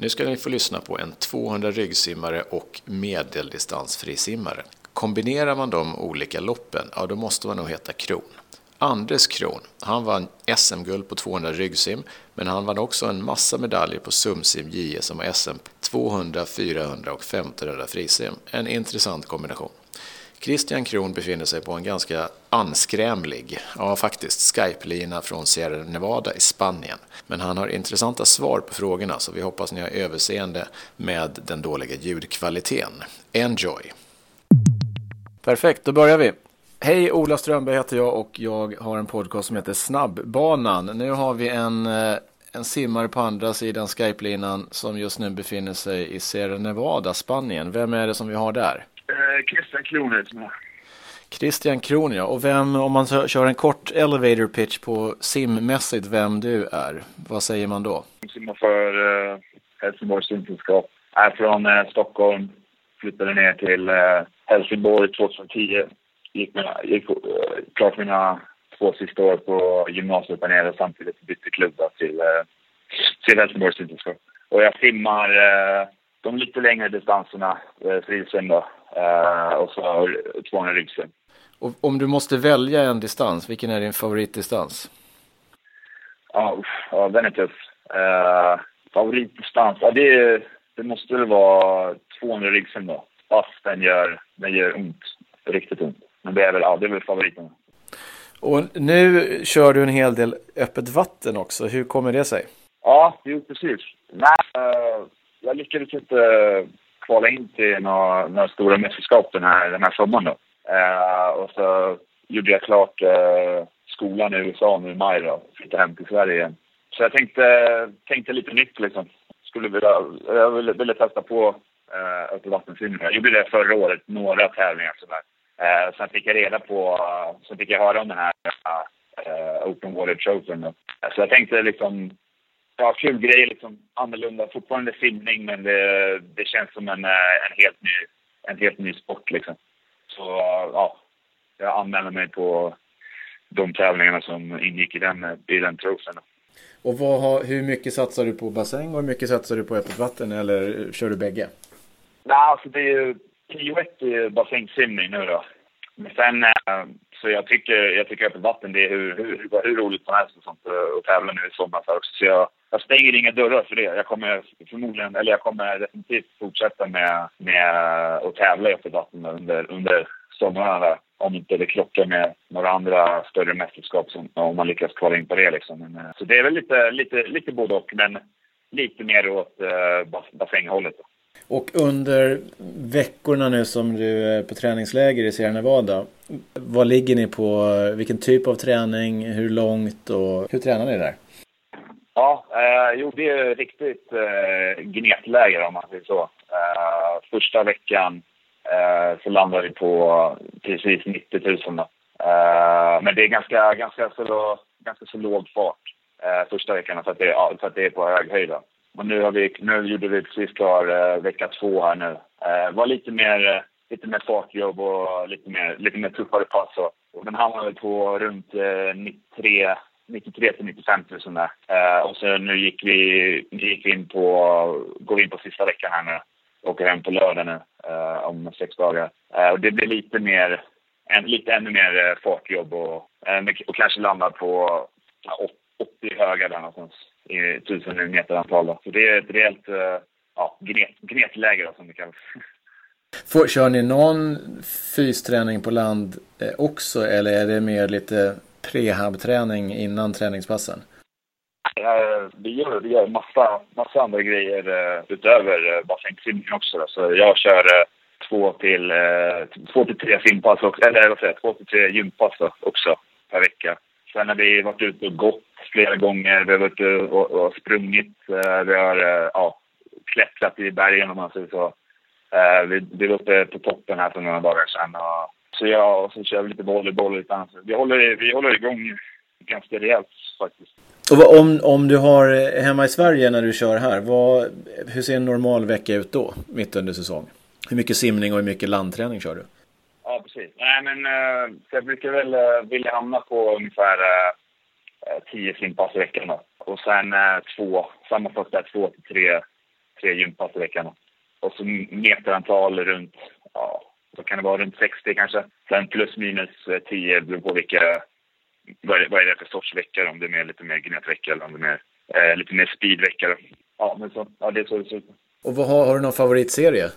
Nu ska ni få lyssna på en 200 ryggsimmare och medeldistansfrisimmare. Kombinerar man de olika loppen, ja då måste man nog heta Kron. Anders Kron, han vann SM-guld på 200 ryggsim, men han vann också en massa medaljer på sumsim, JSM och SM 200, 400 och 1500 frisim. En intressant kombination. Christian Kron befinner sig på en ganska anskrämlig, ja faktiskt, Skype-lina från Sierra Nevada i Spanien. Men han har intressanta svar på frågorna så vi hoppas ni har överseende med den dåliga ljudkvaliteten. Enjoy! Perfekt, då börjar vi. Hej, Ola Strömberg heter jag och jag har en podcast som heter Snabbbanan. Nu har vi en, eh, en simmare på andra sidan Skype-linan som just nu befinner sig i Sierra Nevada, Spanien. Vem är det som vi har där? Eh, Christian Kroner som. Christian Kron, ja. Och vem, om man kör en kort elevator pitch på simmässigt, vem du är, vad säger man då? Jag simmar för uh, Helsingborgs simsällskap. Är från uh, Stockholm, flyttade ner till uh, Helsingborg 2010. Gick, mina, gick uh, klart mina två sista år på gymnasiet där nere samtidigt bytte klubb till, uh, till Helsingborgs simsällskap. Och jag simmar de lite längre distanserna, uh, frisim då. Uh, och så 200 ryggsim. Och om du måste välja en distans, vilken är din favoritdistans? Ja, ja den är tuff. Uh, favoritdistans? Ja, det, det måste väl vara 200 ryggsim då. Fast den gör, den gör ont. Riktigt ont. Men det är väl, ja, det är väl favoriten. Och nu kör du en hel del öppet vatten också. Hur kommer det sig? Ja, jo precis. Nej, uh, jag lyckades inte eh, kvala in till några, några stora mästerskap den här, den här sommaren då. Uh, och så gjorde jag klart uh, skolan i USA nu i maj då. Flyttade hem till Sverige igen. Så jag tänkte, tänkte lite nytt liksom. Skulle vilja, jag ville, ville testa på uh, öppen vattensimning. Jag gjorde det förra året, några tävlingar sådär. Uh, sen fick jag reda på, uh, sen fick jag höra om den här uh, Open Water Trophy. Så jag tänkte liksom ja, kul grej, liksom annorlunda. Fortfarande simning, men det, det känns som en, en, helt ny, en helt ny sport liksom. Så ja, jag anmälde mig på de tävlingarna som ingick i den, i den trofén. Och vad har, hur mycket satsar du på bassäng och hur mycket satsar du på öppet vatten eller kör du bägge? Nej, alltså det är ju prio ett är bassängsimning nu då. Men sen, så jag tycker, jag tycker öppet vatten det är hur, hur, hur roligt som helst och sånt att tävla nu i sommar för också. Så jag, jag stänger inga dörrar för det. Jag kommer förmodligen, eller jag kommer definitivt fortsätta med, med att tävla i öppet vatten under, under somrarna om inte det krockar med några andra större mästerskap som, om man lyckas kvala in på det liksom. Men, så det är väl lite, lite, lite både och, men lite mer åt uh, bassänghållet. Och under veckorna nu som du är på träningsläger i Sierra Nevada, vad ligger ni på? Vilken typ av träning? Hur långt och hur tränar ni där? Ja, eh, jo det är riktigt eh, gnetläger om man säger så. Eh, första veckan eh, så landade vi på precis 90 000. Eh, men det är ganska, ganska, så, ganska så låg fart eh, första veckan för att, det, ja, för att det är på hög höjd. Och nu, har vi, nu gjorde vi precis klar eh, vecka två här nu. Eh, var lite mer, eh, lite mer fartjobb och lite mer, lite mer tuffare pass. Och, och den hamnade på runt eh, 93 93 till 95 000 där. Eh, och så nu gick vi, gick vi in på, går vi in på sista veckan här nu. Åker hem på lördag nu eh, om sex dagar. Eh, och det blir lite mer, en, lite ännu mer eh, fartjobb och, eh, och kanske landar på 80 höga där någonstans i 1000 meter antal. Då. Så det är ett rejält eh, ja, gnet, gnetläge då, som det kallas. Får, kör ni någon fysträning på land eh, också eller är det mer lite prehab-träning innan träningspassen? Vi gör, vi gör massa, massa andra grejer uh, utöver uh, också. Då. Så jag kör uh, två, till, två till tre simpass, också, eller vad säger jag, två till tre gympass också per vecka. Sen har vi varit ute och gått flera gånger. Vi har varit ute och, och sprungit. Vi har ja, klättrat i bergen om man säger så. Vi, vi var uppe på toppen här för några dagar sedan. Och, så ja, och så kör vi lite volleyboll och lite annat. Vi håller, vi håller igång ganska rejält faktiskt. Och om, om du har hemma i Sverige när du kör här, vad, hur ser en normal vecka ut då, mitt under säsong? Hur mycket simning och hur mycket landträning kör du? Ja, precis. Nej, men uh, jag brukar väl uh, vilja hamna på ungefär uh, tio simpass i veckan då. Och sen uh, två, sammanfattat två till tre tre gympass i veckan. Och så meterantal runt, ja, vad kan det vara, runt 60 kanske. Sen plus minus 10 beror på vilka, vad är, vad är det för sorts vecka, om det är mer, lite mer gnetvecka eller om det är mer, eh, lite mer speedvecka. Ja, men så, ja, det är så det ser ut. Och vad har, har du någon favoritserie?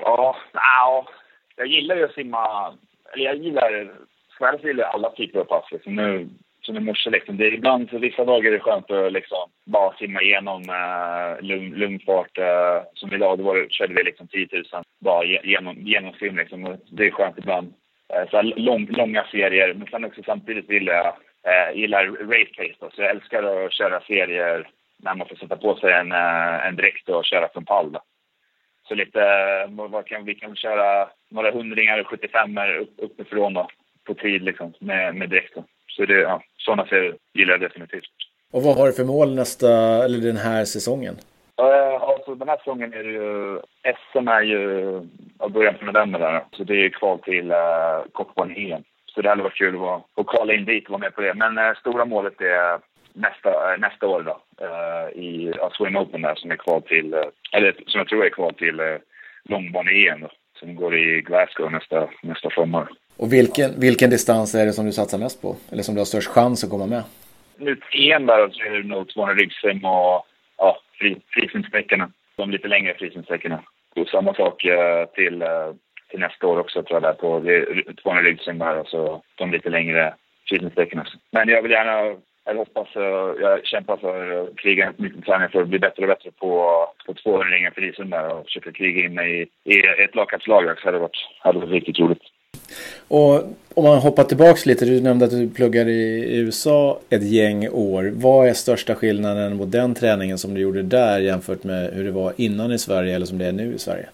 Ja, ja, jag gillar ju att simma, eller jag gillar, själv gillar alla typer av pass. Liksom. Nu, som i morse liksom. Det är ibland, så vissa dagar är det skönt att liksom bara simma igenom eh, lugn, lugn fart. Eh, som idag, då var det, körde vi liksom 10 000 bara genom, genom sim liksom. det är skönt ibland. Eh, så lång, långa serier, men sen också samtidigt vill jag, eh, gillar race pace då. Så jag älskar att köra serier när man får sätta på sig en, eh, en dräkt och köra från pall. Då. Så lite, eh, vad kan, vi kan köra några hundringar och 75 upp, uppifrån då, på tid liksom, med, med dräkt. Då. Så det, ja, sådana serier gillar jag definitivt. Och vad har du för mål nästa, eller den här säsongen? Uh, alltså den här säsongen är det ju, SM är ju i början på november där. Så det är kval till uh, Cockburn-EM. Så det hade varit kul att, vara, att kvala in dit och vara med på det. Men uh, stora målet är nästa, nästa år då. I uh, Swim Open där som är kval till, eller som jag tror är kval till uh, långbane-EM Som går i Glasgow nästa, nästa sommar. Och vilken, vilken distans är det som du satsar mest på? Eller som du har störst chans att komma med? Nu EM där så är det nog 200 ryggsäng och ja, fri. De lite längre frisimsbäckarna. Och samma sak eh, till, eh, till nästa år också tror jag där på 200 ryggsäng där och så de lite längre frisimsbäckarna. Men jag vill gärna jag hoppas, eh, jag kämpar för att kriga mycket träning för att bli bättre och bättre på, på 200 ringar frisim där och försöka kriga in mig i, i ett lagkapslag. Det hade varit, hade varit riktigt roligt. Och om man hoppar tillbaks lite, du nämnde att du pluggade i USA ett gäng år. Vad är största skillnaden mot den träningen som du gjorde där jämfört med hur det var innan i Sverige eller som det är nu i Sverige?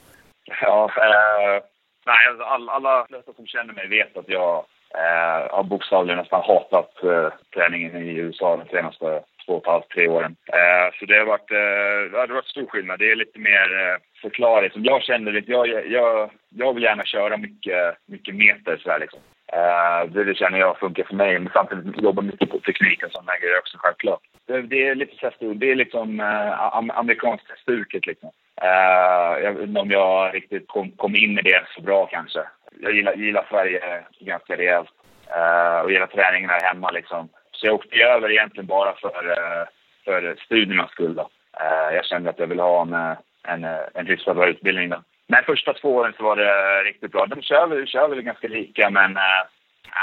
Ja, eh, nej, alltså, alla, flesta som känner mig vet att jag eh, har bokstavligen nästan hatat eh, träningen i USA de senaste två och ett halvt, tre åren. Eh, så det har varit, eh, det har varit stor skillnad. Det är lite mer eh, förklaring. Som jag känner lite, jag, jag, jag vill gärna köra mycket, mycket meter så här liksom. Eh, det, det känner jag funkar för mig. Men samtidigt jobbar mycket på tekniken och sådana grejer också självklart. Det, det är lite så här, det är liksom eh, amerikanska stuket liksom. Uh, jag vet inte om jag riktigt kom, kom in i det så bra kanske. Jag gillar, gillar Sverige ganska rejält. Uh, och gillar träningen här hemma liksom. Så jag åkte över egentligen bara för, eh, för studiernas skull. Då. Eh, jag kände att jag ville ha en, eh, en, en hyfsad bra utbildning. Då. Men första två åren så var det riktigt bra. De kör, kör väl ganska lika men äh,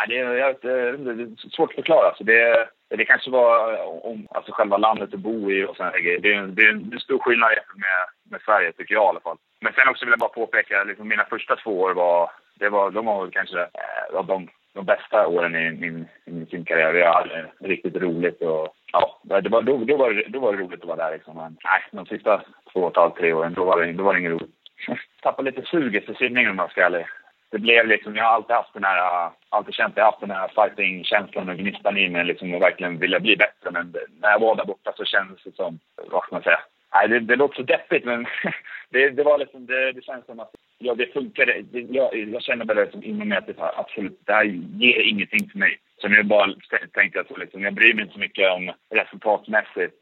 det, är, det är svårt att förklara. Så det, det kanske var om alltså själva landet att bo i och sen, det, det, är det är en stor skillnad med, med Sverige tycker jag i alla fall. Men sen också vill jag bara påpeka, liksom mina första två år var, det var, de var väl kanske eh, de, de bästa åren i min, i min simkarriär. Jag hade riktigt roligt och ja, det var, då, då, var det, då var det roligt att vara där liksom. Men nej, de sista två och ett halvt, tre åren, då var det, då var det inget roligt. Tappade lite suget för simningen om jag ska ärlig det blev liksom, jag har alltid haft den här, alltid känt, jag har haft den här fighting-känslan och gnistan i mig liksom och verkligen vilja bli bättre. Men när jag var där borta så kändes det som, vad ska man säga? Nej, det, det låter så deppigt men det, det var liksom, det, det känns som att ja, det funkade. Det, jag, jag känner bara liksom inom mig att det, absolut, det här ger ingenting för mig. Så nu bara tänkte jag liksom, jag bryr mig inte så mycket om resultatmässigt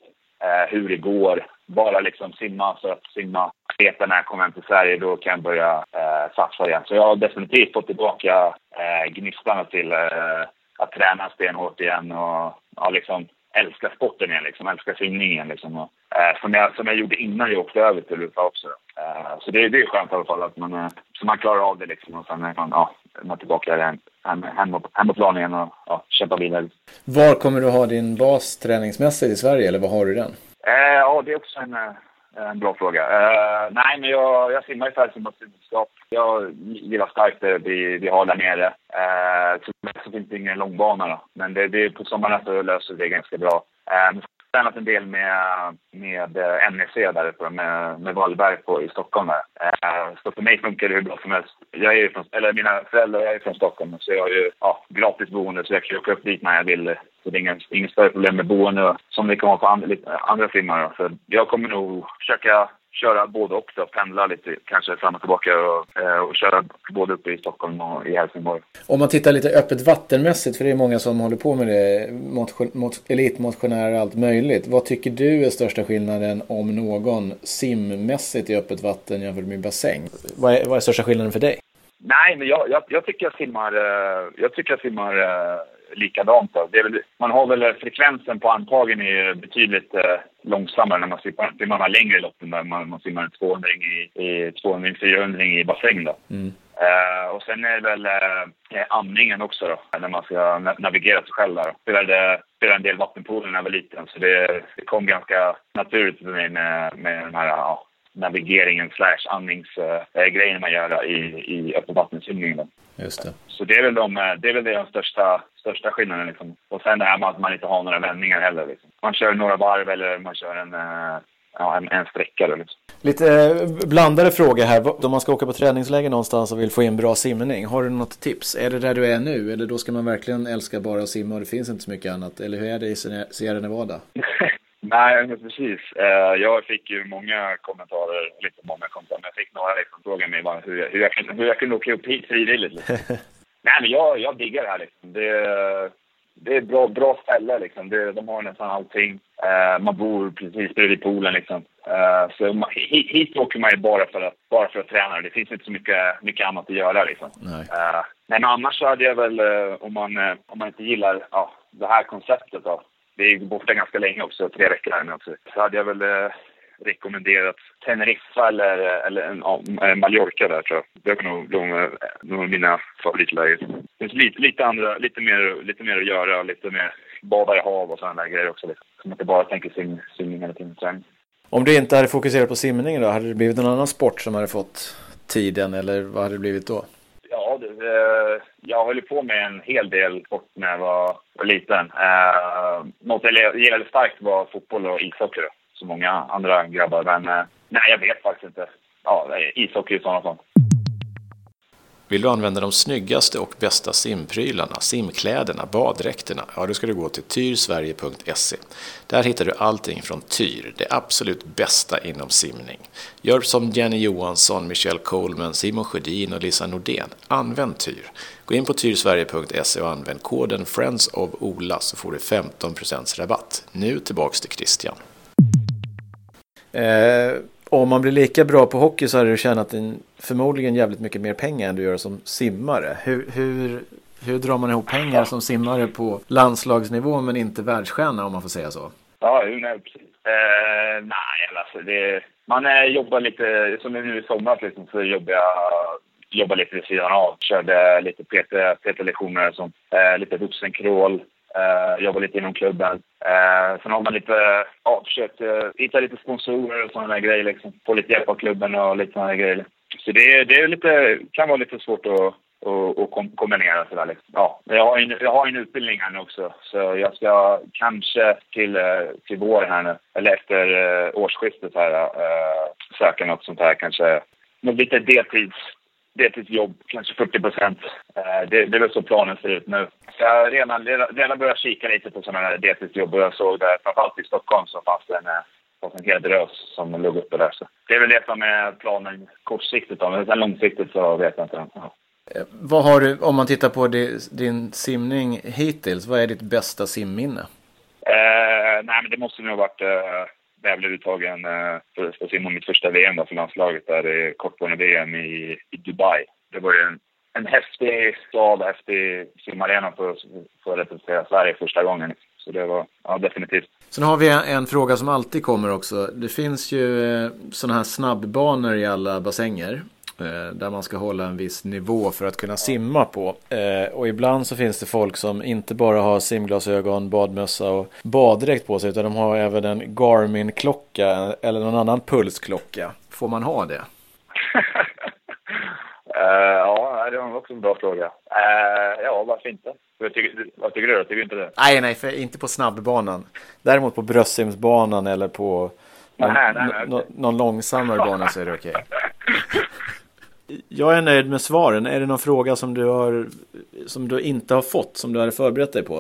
eh, hur det går. Bara liksom simma för att simma. Veta när jag kommer hem till Sverige, då kan jag börja eh, satsa igen. Så jag har definitivt fått tillbaka eh, gnistan till eh, att träna stenhårt igen och ja, liksom älska sporten igen, liksom, älska simningen. Liksom, och, eh, som, jag, som jag gjorde innan jag åkte över till USA också. Eh, så det, det är skönt i alla fall att man, eh, så man klarar av det liksom, och sen är man, ja, man tillbaka hem, hem, hem, hem på planen igen och ja, kämpa vidare. Var kommer du ha din bas träningsmässigt i Sverige eller var har du den? Eh, ja, det är också en, eh, Eh, en bra fråga. Uh, nej, men jag, jag simmar i färdigsimmarsimskap. Jag gillar starkt det vi, vi har där nere. Uh, så finns det ingen långbana då. Men det, det, på sommaren så löser det ganska bra. Um, tränat en del med, med eh, NEC där uppe, med, med Wallberg på, i Stockholm. Där. Eh, så för mig funkar det hur bra som helst. Jag är från, eller mina föräldrar är från Stockholm, så jag har ju ja, gratis boende så jag kan åka upp dit när jag vill. Så det är inget, större problem med boende som det kan vara på andra, andra filmer. Så jag kommer nog försöka köra både och då, pendla lite, kanske fram och tillbaka och, eh, och köra både uppe i Stockholm och i Helsingborg. Om man tittar lite öppet vattenmässigt, för det är många som håller på med det, mot, elitmotionärer och allt möjligt. Vad tycker du är största skillnaden, om någon, simmässigt i öppet vatten jämfört med bassäng? Vad är, vad är största skillnaden för dig? Nej, men jag, jag, jag tycker jag simmar, jag tycker jag simmar likadant. Då. Det är väl, man har väl frekvensen på antagen är betydligt eh, långsammare när man simmar, simmar man längre lopp än man, man simmar en 200 i, i 200-400 i bassäng. Då. Mm. Uh, och sen är det väl uh, amningen också då, när man ska na navigera sig själv där. Spelade, spelade en del vattenpolo när jag var liten så det, det kom ganska naturligt för mig med, med den här ja, navigeringen slash andningsgrejen uh, man gör i, i öppen vattensimningen. Just det. Så det är väl, de, eh, det är väl den största, största skillnaden. Liksom. Och sen det här med att man inte har några vändningar heller. Liksom. Man kör några varv eller man kör en, eh, ja, en, en sträcka. liksom. Lite eh, blandade frågor här. Om man ska åka på träningsläger någonstans och vill få in bra simning. Har du något tips? Är det där du är nu? Eller då ska man verkligen älska bara att simma och det finns inte så mycket annat? Eller hur är det i Sierra Nevada? Nej, precis. Uh, jag fick ju många kommentarer, lite många kommentarer, men jag fick några liksom fråga mig bara hur, jag, hur, jag kunde, hur jag kunde åka upp hit frivilligt. Liksom. Nej, men jag, jag diggar det här liksom. Det, det är bra, bra ställe liksom. Det, de har nästan allting. Uh, man bor precis bredvid poolen liksom. Uh, så man, hit, hit åker man ju bara för att, bara för att träna. Det finns inte så mycket, mycket annat att göra liksom. Nej. men annars så hade jag väl, om man, om man inte gillar ja, det här konceptet då, vi är borta ganska länge också, tre veckor här nu också. Så hade jag väl eh, rekommenderat Teneriffa eller, eller ja, eh, Mallorca där tror jag. Det var nog de, de mina favoritläger. Det finns lite, lite, andra, lite, mer, lite mer att göra, lite mer bada i hav och sådana där grejer också. Liksom. Så man inte bara tänker sim, simning hela tiden. Om du inte hade fokuserat på simningen då, hade det blivit någon annan sport som hade fått tiden eller vad hade det blivit då? Ja, det, eh, jag höll på med en hel del sport när jag var, var liten. Eh, något jag gillade starkt var fotboll och ishockey, då, som många andra grabbar. Men eh, nej, jag vet faktiskt inte. Ja, ishockey i sådana fall. Vill du använda de snyggaste och bästa simprylarna, simkläderna, baddräkterna? Ja, då ska du gå till tyrsverige.se. Där hittar du allting från Tyr, det absolut bästa inom simning. Gör som Jenny Johansson, Michelle Coleman, Simon Sjödin och Lisa Nordén. Använd Tyr. Gå in på tyrsverige.se och använd koden Friends of Ola så får du 15% rabatt. Nu tillbaks till Christian. Eh om man blir lika bra på hockey så hade du tjänat en, förmodligen jävligt mycket mer pengar än du gör som simmare. Hur, hur, hur drar man ihop pengar som simmare på landslagsnivå men inte världsstjärna om man får säga så? Ja, nej, precis. Eh, nej, alltså det, man eh, jobbar lite, som nu i somras liksom, så jobbar jag jobbar lite vid sidan av. Körde lite PT-lektioner, PT eh, lite vuxenkrål, Uh, jobbar lite inom klubben. Uh, sen har man lite, ja, försökt uh, hitta lite sponsorer och sådana där grejer liksom. Få lite hjälp av klubben och lite sådana grejer. Så det, det är lite, kan vara lite svårt att, att, att kombinera sådär liksom. Ja, jag har, en, jag har en utbildning här nu också. Så jag ska kanske till, till våren här nu, eller efter årsskiftet här, söka något sånt här kanske. Något lite deltids deltidsjobb, kanske 40 procent. Eh, det, det är väl så planen ser ut nu. Så jag redan, redan börjat kika lite på sådana här deltidsjobb och jag såg där, framförallt i Stockholm, så fanns det en, eh, fanns en hel drös som låg uppe där. Så det är väl det som är planen kortsiktigt då, men sen långsiktigt så vet jag inte. Ja. Eh, vad har du, om man tittar på din simning hittills, vad är ditt bästa simminne? Eh, nej, men det måste nog ha varit eh, när jag blev uttagen eh, för, att simma mitt första VM för landslaget där i kortbane-VM i, i Dubai. Det var ju en, en häftig stad, häftig simarena för, för att representera Sverige första gången. Så det var ja, definitivt. Sen har vi en fråga som alltid kommer också. Det finns ju eh, sådana här snabbbanor i alla bassänger. Eh, där man ska hålla en viss nivå för att kunna simma på. Eh, och ibland så finns det folk som inte bara har simglasögon, badmössa och baddräkt på sig utan de har även en Garmin-klocka eller någon annan pulsklocka. Får man ha det? Uh, ja, det var också en bra fråga. Uh, ja, varför inte? Vad tycker, vad tycker du? Tycker du inte det? Nej, nej, för inte på snabbbanan. Däremot på bröstsimsbanan eller på nej, nej, nej, någon långsammare bana så är det okej. Okay. Jag är nöjd med svaren. Är det någon fråga som du, har, som du inte har fått, som du hade förberett dig på?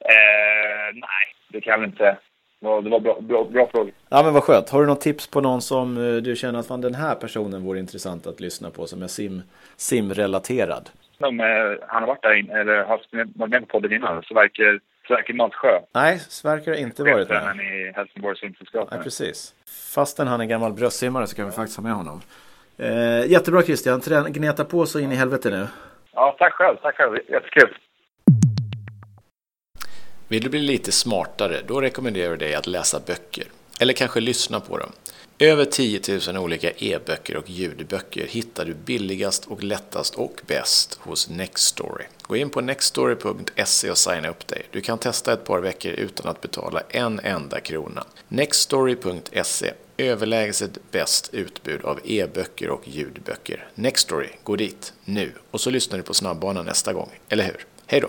Eh, nej, det kan jag inte. det var bra, bra, bra fråga. Ja, men vad skönt. Har du något tips på någon som eh, du känner att fan, den här personen vore intressant att lyssna på som är sim, simrelaterad? De, eh, han har varit där in, eller haft varit med på podden innan, så verkar Sverker Matsjö. Nej, Sverker har inte varit med. i Helsingborgs simsällskap. Nej, precis. Fastän han är gammal bröstsimmare så kan vi faktiskt ha med honom. Eh, jättebra Christian, gneta på så in i helvete nu. Ja, tack själv. Tack själv. Jättekul. Vill du bli lite smartare, då rekommenderar jag dig att läsa böcker. Eller kanske lyssna på dem. Över 10 000 olika e-böcker och ljudböcker hittar du billigast och lättast och bäst hos Nextory. Gå in på nextory.se och signa upp dig. Du kan testa ett par veckor utan att betala en enda krona. Nextory.se Överlägset bäst utbud av e-böcker och ljudböcker. Nextory, gå dit nu och så lyssnar du på snabbbanan nästa gång, eller hur? Hej då!